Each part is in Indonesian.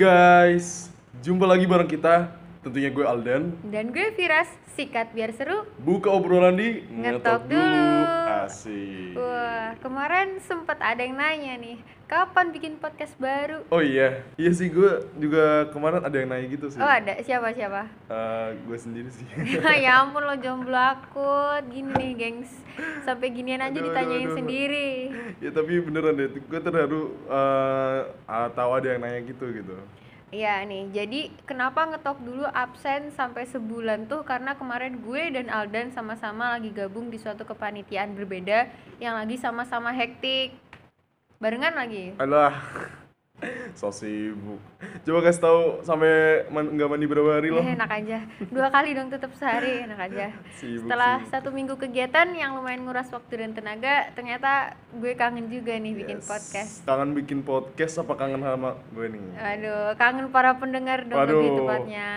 Guys, jumpa lagi bareng kita. Tentunya gue Aldan. Dan gue Viras, sikat biar seru. Buka obrolan di Ngetok dulu. Asik. Wah, kemarin sempet ada yang nanya nih, kapan bikin podcast baru? Oh iya, iya sih gue juga kemarin ada yang nanya gitu sih. Oh ada, siapa siapa? Eh, gue sendiri sih. ya ampun lo jomblo akut, gini nih gengs, sampai ginian aja Aduh, ditanyain aduh, aduh. sendiri. ya tapi beneran deh, gue terharu eh, ah, tahu ada yang nanya gitu gitu. Iya nih, jadi kenapa ngetok dulu absen sampai sebulan tuh karena kemarin gue dan Aldan sama-sama lagi gabung di suatu kepanitiaan berbeda yang lagi sama-sama hektik. Barengan lagi. Alah, so sibuk. Coba kasih tahu sampai man- nggak mandi berapa hari loh. Eh, enak aja. Dua kali dong tetap sehari, enak aja. Sibuk, Setelah sibuk. satu minggu kegiatan yang lumayan nguras waktu dan tenaga, ternyata gue kangen juga nih bikin Yes. podcast. Kangen bikin podcast apa kangen sama gue nih? Aduh, kangen para pendengar dong lebih tepatnya.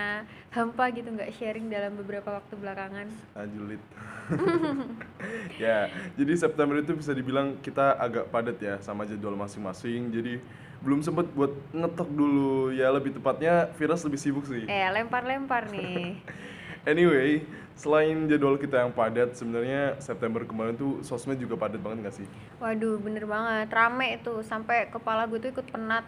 Hampa gitu nggak sharing dalam beberapa waktu belakangan. Ajulit. ya, jadi September itu bisa dibilang kita agak padat ya sama jadwal masing-masing. Jadi belum sempet buat ngetok dulu. Ya lebih tepatnya Virus lebih sibuk sih. Eh, lempar-lempar nih. Anyway, selain jadwal kita yang padat, sebenarnya September kemarin tuh sosmed juga padat banget gak sih? Waduh, bener banget. Rame tuh, sampai kepala gue tuh ikut penat.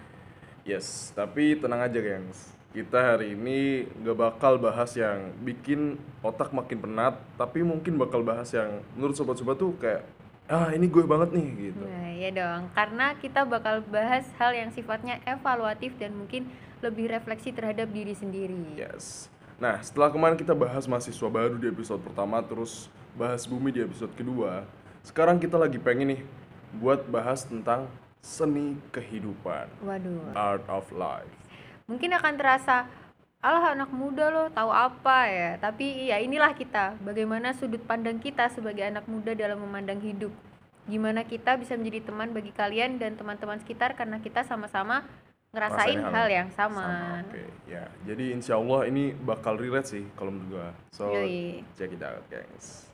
Yes, tapi tenang aja gengs. Kita hari ini gak bakal bahas yang bikin otak makin penat, tapi mungkin bakal bahas yang menurut sobat-sobat tuh kayak ah ini gue banget nih gitu. Nah, ya dong. Karena kita bakal bahas hal yang sifatnya evaluatif dan mungkin lebih refleksi terhadap diri sendiri. Yes. Nah, setelah kemarin kita bahas mahasiswa baru di episode pertama, terus bahas bumi di episode kedua, sekarang kita lagi pengen nih buat bahas tentang seni kehidupan, Waduh. art of life. Mungkin akan terasa alah anak muda loh tahu apa ya. Tapi ya inilah kita. Bagaimana sudut pandang kita sebagai anak muda dalam memandang hidup. Gimana kita bisa menjadi teman bagi kalian dan teman-teman sekitar karena kita sama-sama ngerasain Rasain hal yang sama. Oke, ya. Jadi insya Allah ini bakal relate sih kalau menurut gua. So, Yoi. check it out, guys.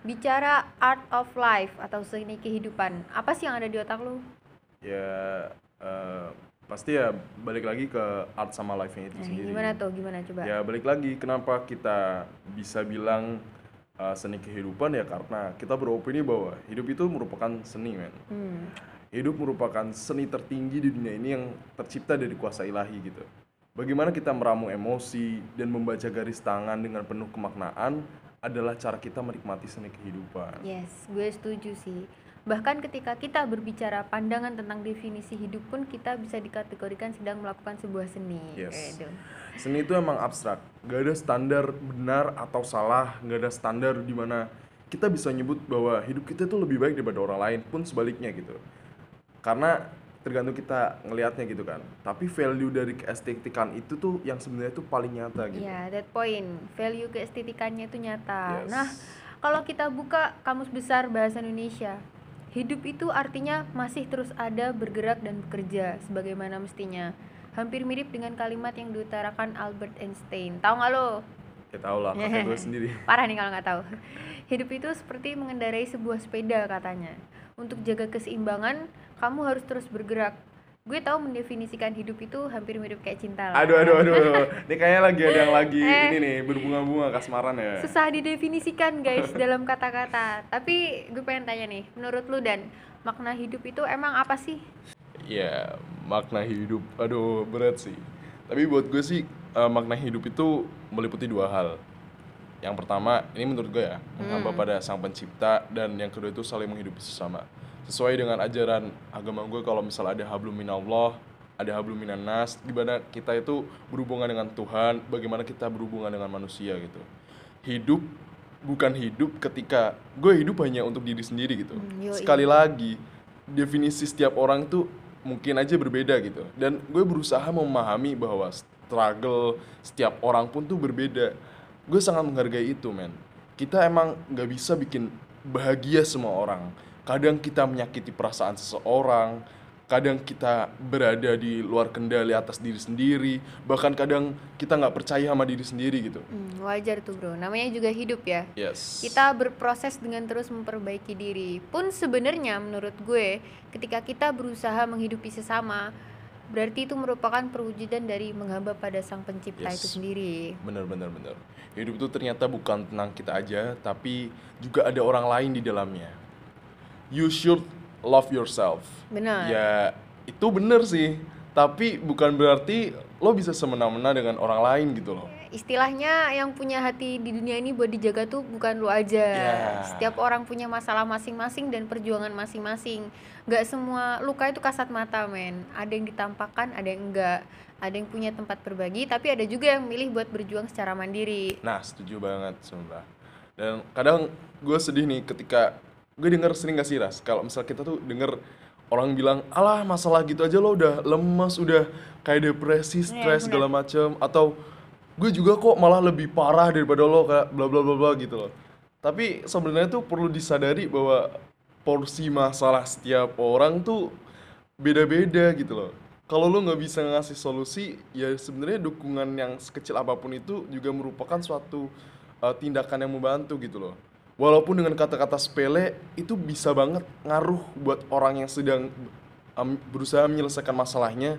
Bicara art of life atau seni kehidupan, apa sih yang ada di otak lu? Ya, eh, pasti ya balik lagi ke art sama life-nya itu Nah, sendiri. gimana tuh? Gimana coba? Ya balik lagi kenapa kita bisa bilang uh, seni kehidupan ya karena kita beropini bahwa hidup itu merupakan seni men. Hmm. Hidup merupakan seni tertinggi di dunia ini yang tercipta dari kuasa ilahi gitu. Bagaimana kita meramu emosi dan membaca garis tangan dengan penuh kemaknaan adalah cara kita menikmati seni kehidupan. Yes, gue setuju sih. Bahkan ketika kita berbicara pandangan tentang definisi hidup pun kita bisa dikategorikan sedang melakukan sebuah seni. Yes. Seni itu emang abstrak, gak ada standar benar atau salah, gak ada standar di mana kita bisa nyebut bahwa hidup kita itu lebih baik daripada orang lain pun sebaliknya gitu. Karena tergantung kita ngelihatnya gitu kan. Tapi value dari keestetikan itu tuh yang sebenarnya tuh paling nyata gitu. Ya, that point. Value keestetikannya itu nyata. Yes. Nah, kalau kita buka kamus besar bahasa Indonesia, hidup itu artinya masih terus ada, bergerak dan bekerja sebagaimana mestinya. Hampir mirip dengan kalimat yang diutarakan Albert Einstein. Tahu nggak lo? Ya tau lah, kakek gue sendiri. Parah nih kalau nggak tahu. Hidup itu seperti mengendarai sebuah sepeda katanya. Untuk jaga keseimbangan, kamu harus terus bergerak. Gue tahu mendefinisikan hidup itu hampir mirip kayak cinta lah. Aduh, aduh, aduh, aduh. Ini kayaknya lagi ada yang lagi Eh. ini nih, berbunga-bunga kasmaran ya. Susah didefinisikan guys dalam kata-kata. Tapi gue pengen tanya nih, menurut lu dan makna hidup itu emang apa sih? Ya, makna hidup. Aduh, berat sih. Tapi buat gue sih eh, makna hidup itu meliputi dua hal. Yang pertama, ini menurut gue ya, menghamba pada Sang Pencipta dan yang kedua itu saling menghidupi sesama. Sesuai dengan ajaran agama gue kalau misal ada hablum minallah, ada hablum minan nas, gimana kita itu berhubungan dengan Tuhan, bagaimana kita berhubungan dengan manusia gitu. Hidup bukan hidup ketika gue hidup hanya untuk diri sendiri gitu. Hmm. Sekali lagi, definisi setiap orang tuh mungkin aja berbeda gitu dan gue berusaha memahami bahwa struggle setiap orang pun tuh berbeda gue sangat menghargai itu men kita emang nggak bisa bikin bahagia semua orang kadang kita menyakiti perasaan seseorang kadang kita berada di luar kendali atas diri sendiri bahkan kadang kita nggak percaya sama diri sendiri gitu Hmm, wajar tuh bro, namanya juga hidup ya. yes Kita berproses dengan terus memperbaiki diri. Pun sebenarnya menurut gue, ketika kita berusaha menghidupi sesama, berarti itu merupakan perwujudan dari menghamba pada sang pencipta Yes. itu sendiri. Bener bener bener. Hidup itu ternyata bukan tentang kita aja, tapi juga ada orang lain di dalamnya. You should love yourself. Benar. Ya itu bener sih, tapi bukan berarti lo bisa semena-mena dengan orang lain gitu loh. Istilahnya yang punya hati di dunia ini buat dijaga tuh bukan lu aja. Ya. Setiap orang punya masalah masing-masing dan perjuangan masing-masing. Gak semua luka itu kasat mata, men. Ada yang ditampakkan, ada yang enggak. Ada yang punya tempat berbagi, tapi ada juga yang milih buat berjuang secara mandiri. Nah setuju banget sumpah. Dan kadang gue sedih nih ketika gue denger sering gak sih Ras, kalau misal kita tuh denger orang bilang, alah masalah gitu aja lo udah lemes, udah kayak depresi, Iya, stres segala macem atau gue juga kok malah lebih parah daripada lo kayak bla bla bla bla gitu loh. Tapi sebenarnya tuh perlu disadari bahwa porsi masalah setiap orang tuh beda-beda gitu loh. Kalau lo nggak bisa ngasih solusi, ya sebenarnya dukungan yang sekecil apa pun itu juga merupakan suatu uh, tindakan yang membantu gitu loh. Walaupun dengan kata-kata sepele itu bisa banget ngaruh buat orang yang sedang um, berusaha menyelesaikan masalahnya,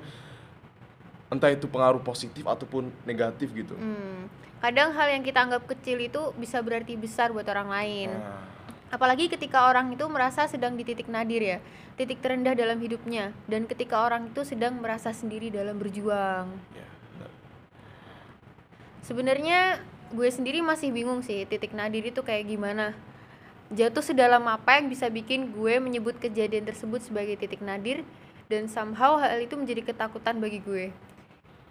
entah itu pengaruh positif ataupun negatif gitu. Hmm. Kadang hal yang kita anggap kecil itu bisa berarti besar buat orang lain. Nah, Apalagi ketika orang itu merasa sedang di titik nadir ya, titik terendah dalam hidupnya, dan ketika orang itu sedang merasa sendiri dalam berjuang. ya, benar. Sebenarnya gue sendiri masih bingung sih titik nadir itu kayak gimana. Jatuh sedalam apa yang bisa bikin gue menyebut kejadian tersebut sebagai titik nadir dan somehow hal itu menjadi ketakutan bagi gue.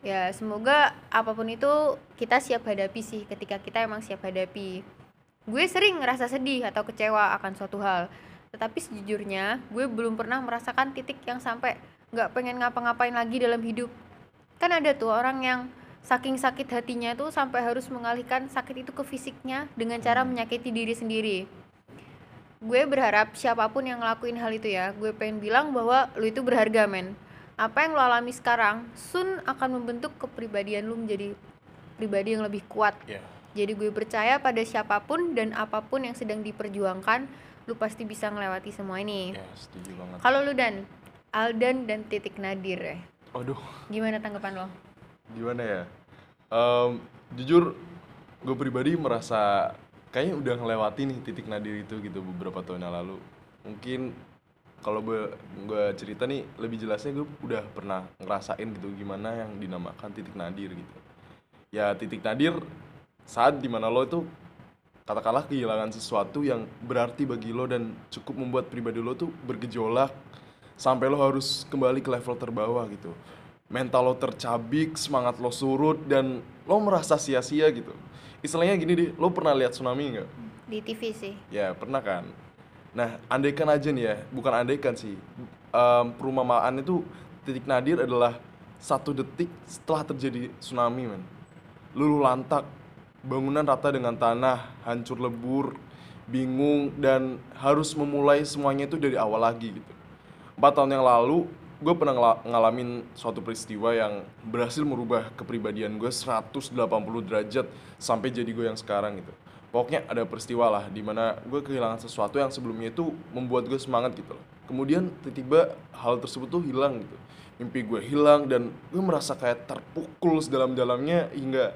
Ya semoga apa pun itu kita siap hadapi sih ketika kita emang siap hadapi. Gue sering ngerasa sedih atau kecewa akan suatu hal. Tetapi sejujurnya gue belum pernah merasakan titik yang sampai nggak pengen ngapa-ngapain lagi dalam hidup. Kan ada tuh orang yang saking sakit hatinya tuh sampai harus mengalihkan sakit itu ke fisiknya dengan cara menyakiti diri sendiri. Gue berharap siapa pun yang ngelakuin hal itu ya, gue pengen bilang bahwa lu itu berharga men. Apa yang lo alami sekarang, soon akan membentuk kepribadian lu menjadi pribadi yang lebih kuat. Ya, Jadi gue percaya pada siapa pun dan apa pun yang sedang diperjuangkan, lu pasti bisa melewati semua ini. ya setuju banget. Kalau lu dan Aldan dan Titik Nadir ya, Aduh, gimana tanggapan lo? Gimana ya? Em, jujur, gue pribadi merasa kayaknya udah ngelewati nih titik nadir itu gitu beberapa tahun yang lalu. Mungkin kalau gue gue cerita nih lebih jelasnya gue udah pernah ngerasain gitu gimana yang dinamakan titik nadir gitu. Ya titik nadir saat di mana lo itu katakanlah kehilangan sesuatu yang berarti bagi lo dan cukup membuat pribadi lo tuh bergejolak sampai lo harus kembali ke level terbawah gitu. Mental lo tercabik, semangat lo surut dan lo merasa sia-sia gitu. Istilahnya gini deh, lo pernah lihat tsunami nggak? Di TV sih. Ya pernah kan. Nah, andaikan aja nih ya, bukan andaikan sih. Em, perumpamaan itu titik nadir adalah satu detik setelah terjadi tsunami, men. Luluh lantak, bangunan rata dengan tanah, hancur lebur, bingung dan harus memulai semuanya itu dari awal lagi gitu. Empat tahun yang lalu, gue pernah ngela- ngalamin suatu peristiwa yang berhasil merubah kepribadian gue 180 derajat sampai jadi gue yang sekarang gitu. Pokoknya ada peristiwa lah di mana gue kehilangan sesuatu yang sebelumnya itu membuat gue semangat gitu loh. Kemudian tiba-tiba hal tersebut tuh hilang gitu. Mimpi gue hilang dan gue merasa kayak terpukul sedalam-dalamnya hingga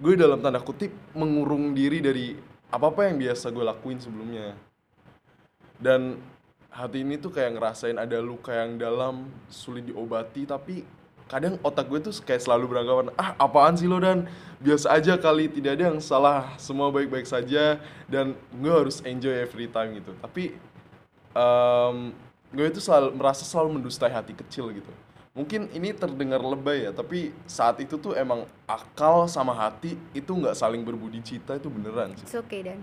gue dalam tanda kutip mengurung diri dari apa-apa yang biasa gue lakuin sebelumnya dan hati ini tuh kayak ngerasain ada luka yang dalam sulit diobati tapi kadang otak gue tuh kayak selalu beranggapan ah apaan sih lo dan? Biasa aja kali tidak ada yang salah semua baik-baik saja dan gue harus enjoy every time gitu. Tapi em, gue itu selalu merasa selalu mendustai hati kecil gitu. Mungkin ini terdengar lebay ya tapi saat itu tuh emang akal sama hati itu nggak saling berbudi cita itu beneran sih. It's okay dan.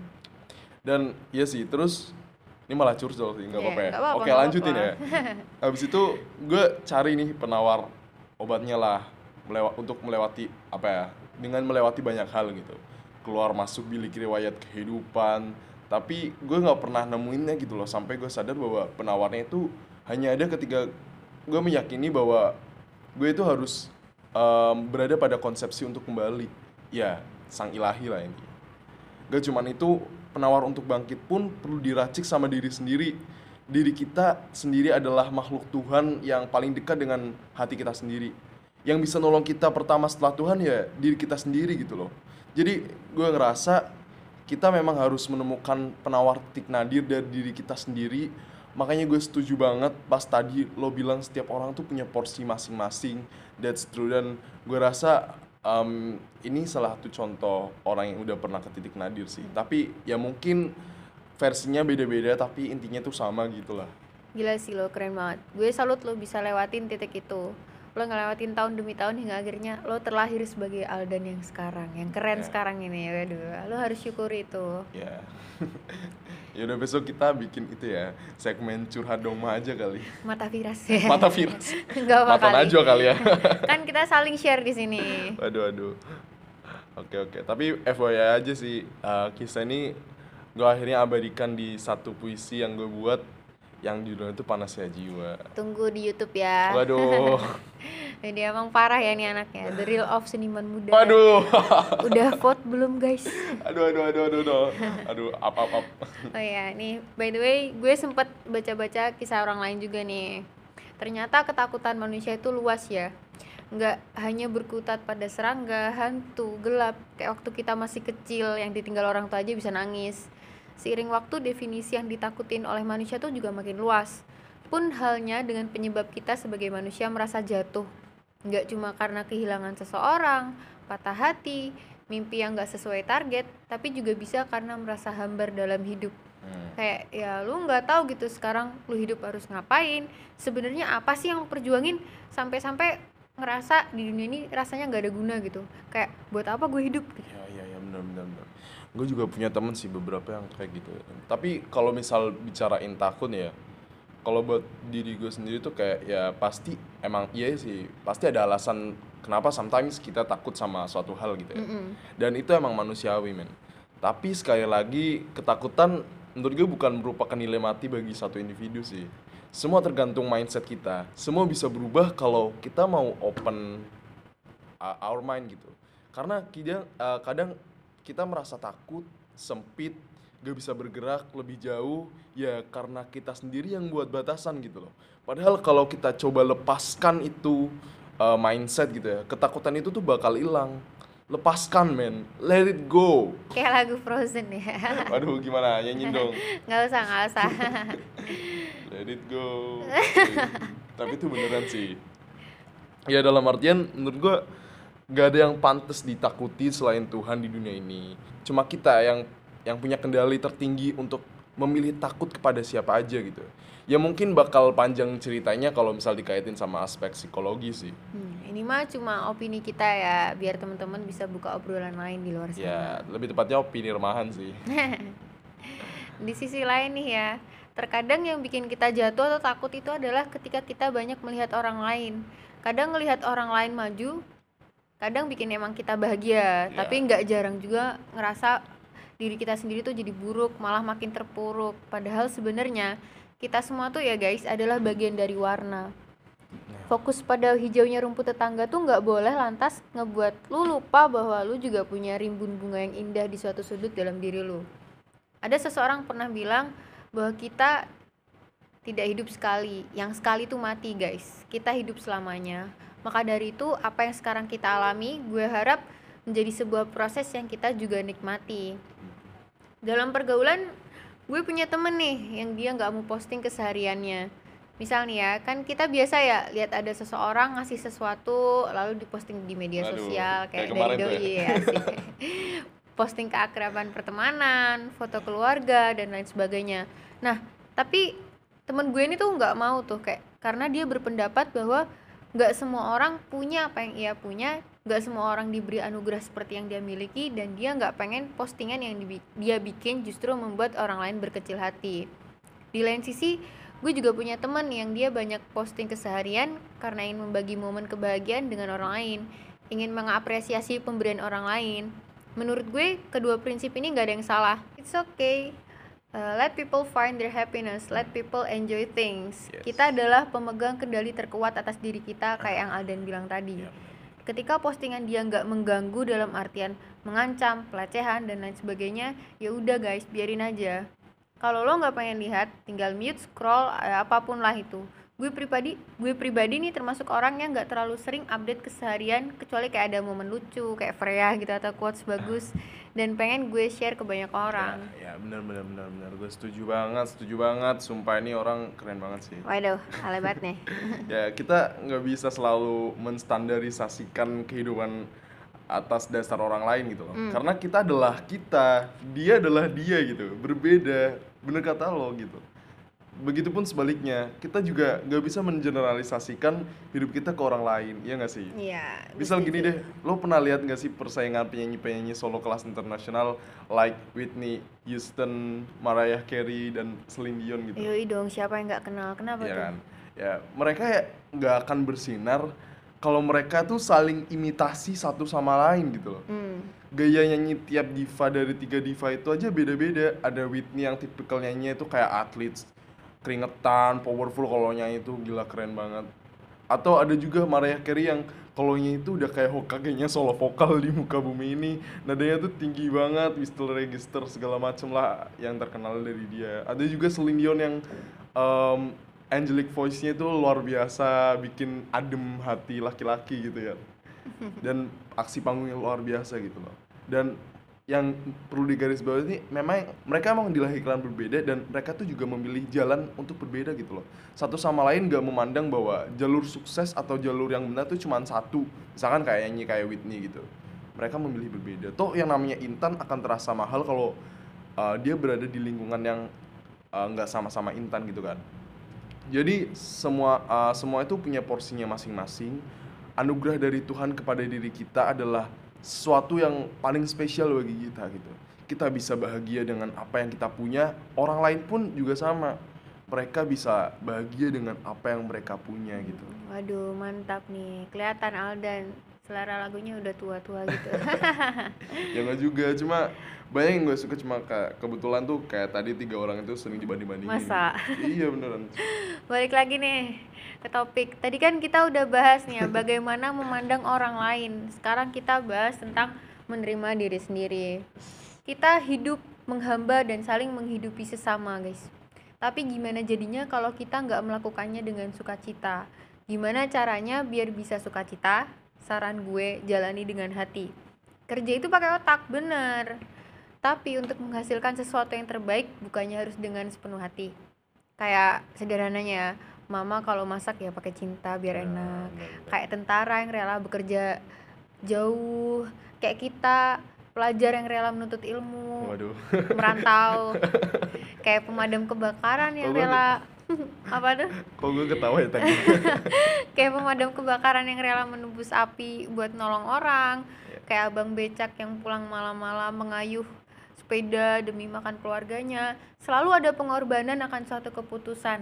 dan iya sih terus ini malah curcol sih nggak Iya, apa-apa ya? oke nggak lanjutin apa-apa. ya. habis itu gue cari nih penawar obatnya lah melewa- untuk melewati apa ya dengan melewati banyak hal gitu. Keluar masuk bilik riwayat kehidupan tapi gue nggak pernah nemuinnya gitu loh sampai gue sadar bahwa penawarnya itu hanya ada ketika gue meyakini bahwa gue itu harus em, berada pada konsepsi untuk kembali. Ya sang ilahi lah intinya. Gak cuman itu, penawar untuk bangkit pun perlu diracik sama diri sendiri. diri kita sendiri adalah makhluk Tuhan yang paling dekat dengan hati kita sendiri. Yang bisa nolong kita pertama setelah Tuhan ya diri kita sendiri gitu loh. Jadi gue ngerasa kita memang harus menemukan penawar titik nadir dari diri kita sendiri. Makanya gue setuju banget pas tadi lo bilang setiap orang tuh punya porsi masing-masing. That's true dan gue rasa um, ini salah satu contoh orang yang udah pernah ke titik nadir sih. Tapi ya mungkin versinya beda-beda tapi intinya tuh sama gitu lah. Gila sih lo, keren banget. Gue salut lo bisa lewatin titik itu. Lo ngelewatin tahun demi tahun hingga akhirnya lo terlahir sebagai Aldan yang sekarang, yang keren Ya. sekarang ini. Waduh, lo harus syukuri itu. Ya. ya udah besok kita bikin itu ya segmen curhat doma aja kali. Mata viras. Mata virus. Enggak apa Mata kali. najwa kali ya. kan kita saling share di sini. Waduh, waduh. Oke, oke. Tapi FYI aja sih, eh, kisah ini gue akhirnya abadikan di satu puisi yang gue buat yang judulnya itu Panasnya Jiwa. Tunggu di YouTube ya. Waduh. Jadi emang parah ya nih anaknya. The real of seniman muda. Waduh. Udah vote belum guys? aduh, aduh, aduh, aduh, aduh. Aduh, apa, apa. Oh ya, nih by the way, gue sempet baca-baca kisah orang lain juga nih. Ternyata ketakutan manusia itu luas ya. Nggak hanya berkutat pada serangga, hantu, gelap. Kayak waktu kita masih kecil yang ditinggal orang tua aja bisa nangis. Seiring waktu definisi yang ditakutin oleh manusia tuh juga makin luas. Pun halnya dengan penyebab kita sebagai manusia merasa jatuh. Nggak cuma karena kehilangan seseorang, patah hati, mimpi yang nggak sesuai target, tapi juga bisa karena merasa hambar dalam hidup Hmm. kayak ya lu nggak tahu gitu sekarang lu hidup harus ngapain sebenarnya apa sih yang lu perjuangin sampai-sampai ngerasa di dunia ini rasanya nggak ada guna gitu kayak buat apa gue hidup gitu. Ya, ya, ya, benar, benar, benar. Gue juga punya temen sih beberapa yang kayak gitu. Tapi kalau misal bicarain takut ya, kalau buat diri gue sendiri tuh kayak ya pasti emang iya sih, pasti ada alasan kenapa sometimes kita takut sama suatu hal gitu ya. Mm-mm. Dan itu emang manusiawi men. Tapi sekali lagi ketakutan menurut gue bukan merupakan nilai mati bagi satu individu sih. Semua tergantung mindset kita. Semua bisa berubah kalau kita mau open uh, our mind gitu. Karena kadang uh, kadang kita merasa takut, sempit, gak bisa bergerak lebih jauh ya karena kita sendiri yang buat batasan gitu loh. Padahal kalau kita coba lepaskan itu uh, mindset gitu ya, ketakutan itu tuh bakal hilang. Lepaskan men, let it go. kayak lagu Frozen ya Waduh gimana nyanyi dong. nggak usah nggak usah Let it go. Tapi itu beneran sih. Ya dalam artian menurut gua nggak ada yang pantas ditakuti selain Tuhan di dunia ini. Cuma kita yang yang punya kendali tertinggi untuk memilih takut kepada siapa aja gitu. Ya mungkin bakal panjang ceritanya kalau misal dikaitin sama aspek psikologi sih. Hmm, ini mah cuma opini kita ya biar teman-teman bisa buka obrolan lain di luar sana Ya lebih tepatnya opini remahan sih. di sisi lain nih ya terkadang yang bikin kita jatuh atau takut itu adalah ketika kita banyak melihat orang lain kadang melihat orang lain maju kadang bikin emang kita bahagia Ya. tapi nggak jarang juga ngerasa diri kita sendiri tuh jadi buruk malah makin terpuruk padahal sebenarnya kita semua tuh ya guys adalah bagian dari warna fokus pada hijaunya rumput tetangga tuh nggak boleh lantas ngebuat lu lupa bahwa lu juga punya rimbun bunga yang indah di suatu sudut dalam diri lu ada seseorang pernah bilang bahwa kita tidak hidup sekali, yang sekali itu mati guys. Kita hidup selamanya. Maka dari itu apa yang sekarang kita alami, gue harap menjadi sebuah proses yang kita juga nikmati. Dalam pergaulan, gue punya temen nih yang dia nggak mau posting kesehariannya. Misal nih ya, kan kita biasa ya lihat ada seseorang ngasih sesuatu lalu diposting di media Waduh, sosial kayak kayak, dari doi ya asik. posting keakraban pertemanan, foto keluarga dan lain sebagainya. Nah, tapi temen gue ini tuh nggak mau tuh kayak karena dia berpendapat bahwa nggak semua orang punya apa yang ia punya, nggak semua orang diberi anugerah seperti yang dia miliki dan dia nggak pengen postingan yang dia bikin justru membuat orang lain berkecil hati. Di lain sisi, gue juga punya teman yang dia banyak posting keseharian karena ingin membagi momen kebahagiaan dengan orang lain, ingin mengapresiasi pemberian orang lain. Menurut gue, kedua prinsip ini nggak ada yang salah. It's okay. Uh, let people find their happiness, let people enjoy things. Yes. Kita adalah pemegang kendali terkuat atas diri kita, kayak yang Alden bilang tadi. Iya. Ketika postingan dia nggak mengganggu dalam artian mengancam, pelecehan dan lain sebagainya, ya udah guys, biarin aja. kalau lo nggak pengen lihat tinggal mute scroll eh, apa pun lah itu gue pribadi gue pribadi nih termasuk orang yang nggak terlalu sering update keseharian kecuali kayak ada momen lucu kayak Freya gitu atau quotes bagus dan pengen gue share ke banyak orang Ya, ya benar benar benar benar. Gue setuju banget, setuju banget. Sumpah ini orang keren banget sih. waduh alay banget nih ya kita nggak bisa selalu menstandarisasikan kehidupan atas dasar orang lain gitu loh. Karena kita adalah kita, dia adalah dia gitu. Berbeda, bener kata lo gitu. Begitupun sebaliknya, kita juga nggak bisa mengeneralisasikan hidup kita ke orang lain, ya nggak sih? iya Misal gini deh, lo pernah lihat nggak sih persaingan penyanyi-penyanyi solo kelas internasional like Whitney Houston, Mariah Carey dan Celine Dion gitu? Yoi dong siapa yang nggak kenal kenapa ya tuh kan ya mereka ya nggak akan bersinar kalau mereka tuh saling imitasi satu sama lain gitu loh hmm. gaya nyanyi tiap diva dari tiga diva itu aja beda-beda ada Whitney yang tipikal nyanyi itu kayak atlet keringetan powerful nyanyi itu gila keren banget. Atau ada juga Mariah Carey yang nyanyi itu udah kayak Hokage-nya solo vokal di muka bumi ini. Nadanya tuh tinggi banget whistle register segala macem lah yang terkenal dari dia. Ada juga Celine Dion yang em, angelic voice-nya itu luar biasa bikin adem hati laki-laki gitu ya. Dan aksi panggungnya luar biasa gitu loh. Dan yang perlu digarisbawahi ini memang mereka emang dilahirkan berbeda dan mereka tuh juga memilih jalan untuk berbeda gitu loh. Satu sama lain gak memandang bahwa jalur sukses atau jalur yang benar tuh cuma satu. Misalkan kayak nyanyi kayak Whitney gitu. Mereka memilih berbeda. Toh yang namanya Intan akan terasa mahal kalau uh, dia berada di lingkungan yang uh, nggak sama-sama Intan gitu kan. Jadi semua uh, semua itu punya porsinya masing-masing. Anugerah dari Tuhan kepada diri kita adalah sesuatu yang paling spesial bagi kita gitu. Kita bisa bahagia dengan apa yang kita punya, orang lain pun juga sama. Mereka bisa bahagia dengan apa yang mereka punya gitu. waduh mantap nih kelihatan Aldan selera lagunya udah tua-tua gitu ya nggak juga, cuma banyak yang gue suka cuma kayak kebetulan tuh kayak tadi tiga orang itu sering dibanding-bandingin. Masa? Iya beneran. balik lagi nih ke topik. Tadi kan kita udah bahas nih ya bagaimana memandang orang lain. Sekarang kita bahas tentang menerima diri sendiri. Kita hidup menghamba dan saling menghidupi sesama guys. Tapi gimana jadinya kalau kita nggak melakukannya dengan sukacita? Gimana caranya biar bisa sukacita? Saran gue jalani dengan hati. Kerja itu pakai otak bener. Tapi untuk menghasilkan sesuatu yang terbaik bukannya harus dengan sepenuh hati. Kayak sederhananya mama kalau masak ya pakai cinta biar enak kayak tentara yang rela bekerja jauh kayak kita pelajar yang rela menuntut ilmu Waduh. merantau kayak pemadam kebakaran yang rela apa tuh Kok gue ketawa ya tadi? kayak pemadam kebakaran yang rela menembus api buat nolong orang Iya. kayak abang becak yang pulang malam-malam mengayuh sepeda demi makan keluarganya selalu ada pengorbanan akan suatu keputusan.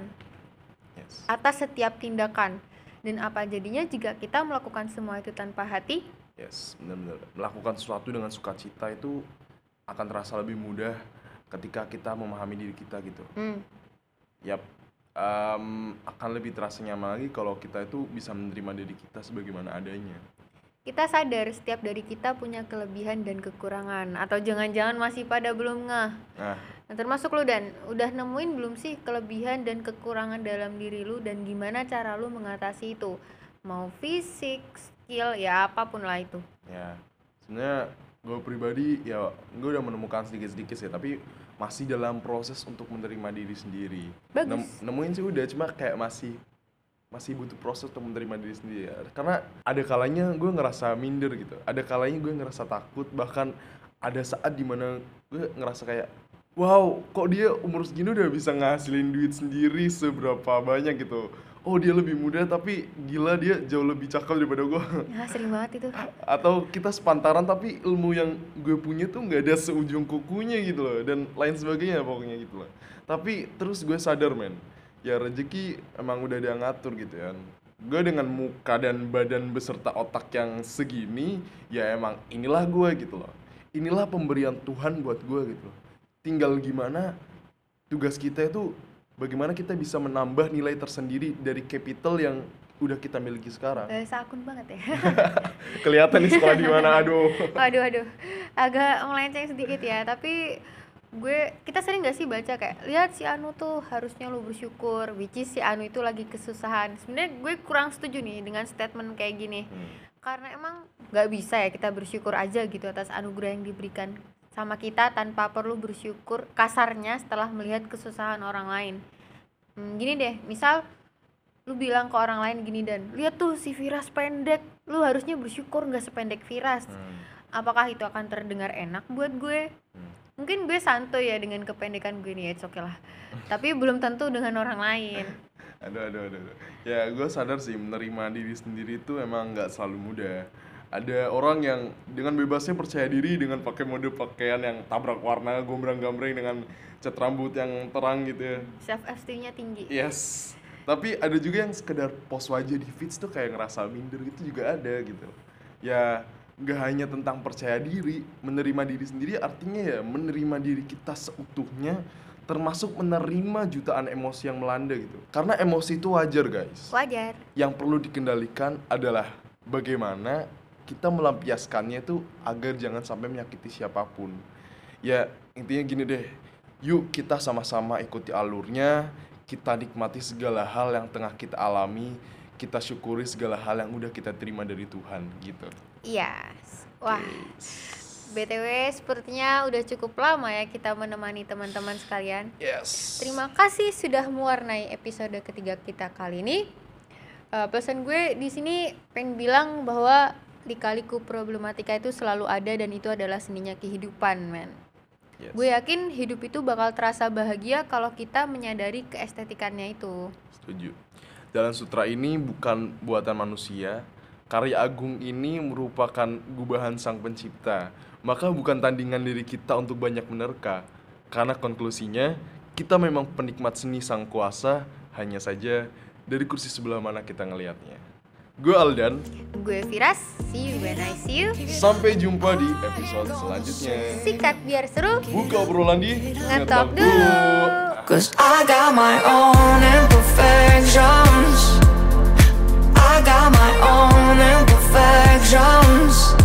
Atas setiap tindakan dan apa jadinya jika kita melakukan semua itu tanpa hati Yes, benar-benar. Melakukan sesuatu dengan sukacita itu akan terasa lebih mudah ketika kita memahami diri kita gitu. hmm, Yap, em, akan lebih terasa nyaman lagi kalau kita itu bisa menerima diri kita sebagaimana adanya. kita sadar setiap dari kita punya kelebihan dan kekurangan atau jangan-jangan masih pada belum ngeh Nah, Nah, termasuk lu dan udah nemuin belum sih kelebihan dan kekurangan dalam diri lu dan gimana cara lu mengatasi itu? Mau fisik, skill, ya apa pun lah itu. ya sebenarnya gue pribadi ya gue udah menemukan sedikit-sedikit sih, tapi masih dalam proses untuk menerima diri sendiri. Bagus. Nem- nemuin sih udah, cuma kayak masih masih butuh proses untuk menerima diri sendiri ya. Karena ada kalanya gue ngerasa minder gitu. Ada kalanya gue ngerasa takut bahkan ada saat di mana gue ngerasa kayak wow kok dia umur segini udah bisa ngasilin duit sendiri seberapa banyak gitu. Oh dia lebih muda tapi gila dia jauh lebih cakep daripada gue. Ya sering banget itu. Atau kita sepantaran tapi ilmu yang gue punya tuh nggak ada seujung kukunya gitu loh dan lain sebagainya pokoknya gitu loh. Tapi terus gue sadar men, ya rezeki emang udah dia ngatur gitu kan. Gue dengan muka dan badan beserta otak yang segini, ya emang inilah gue gitu loh. Inilah pemberian Tuhan buat gue gitu loh. Tinggal gimana tugas kita itu bagaimana kita bisa menambah nilai tersendiri dari capital yang udah kita miliki sekarang. Bahasa akun banget ya. Kelihatan nih sekolah di mana, aduh. waduh, waduh. Agak melenceng sedikit ya, tapi gue kita sering gak sih baca kayak lihat si Anu tuh harusnya lu bersyukur which is si Anu itu lagi kesusahan sebenarnya gue kurang setuju nih dengan statement kayak gini Hmm. karena emang nggak bisa ya kita bersyukur aja gitu atas anugerah yang diberikan sama kita tanpa perlu bersyukur kasarnya setelah melihat kesusahan orang lain Hmm, gini deh misal lu bilang ke orang lain gini dan lihat tuh si Firas pendek lu harusnya bersyukur nggak sependek Firas Hmm. apakah itu akan terdengar enak buat gue Hmm. mungkin gue santuy ya dengan kependekan gue nih ya oke lah tapi belum tentu dengan orang lain Aduh, aduh, aduh, aduh. Ya, gue sadar sih menerima diri sendiri itu emang nggak selalu mudah. Ada orang yang dengan bebasnya percaya diri dengan pakai mode pakaian yang tabrak warna, gombrang-gambreng dengan cat rambut yang terang gitu ya. self esteemnya tinggi Yes. Tapi ada juga yang sekedar post wajah di feeds tuh kayak ngerasa minder gitu juga ada gitu. Ya nggak hanya tentang percaya diri, menerima diri sendiri artinya ya menerima diri kita seutuhnya termasuk menerima jutaan emosi yang melanda gitu. Karena emosi itu wajar guys. wajar Yang perlu dikendalikan adalah bagaimana kita melampiaskannya itu agar jangan sampai menyakiti siapa pun. Ya intinya gini deh, yuk kita sama-sama ikuti alurnya, kita nikmati segala hal yang tengah kita alami, kita syukuri segala hal yang udah kita terima dari Tuhan gitu. yes wah Oke. btw sepertinya udah cukup lama ya kita menemani teman-teman sekalian Yes. terima kasih sudah mewarnai episode ketiga kita kali ini Eh, pesan gue di sini pengen bilang bahwa lika-liku problematika itu selalu ada dan itu adalah seninya kehidupan men Yes. Gue yakin hidup itu bakal terasa bahagia kalau kita menyadari keestetikannya itu. Setuju. Jalan Sutra ini bukan buatan manusia. Karya agung ini merupakan gubahan sang pencipta. Maka bukan tandingan diri kita untuk banyak menerka. Karena konklusinya, kita memang penikmat seni sang kuasa, hanya saja dari kursi sebelah mana kita ngelihatnya. Gue Aldan, Gue Firas, see you when I see you. sampai jumpa di episode selanjutnya. Sikat biar seru. Buka obrolan di Ngetop dulu. Cause I got my own imperfections. I got my own imperfections.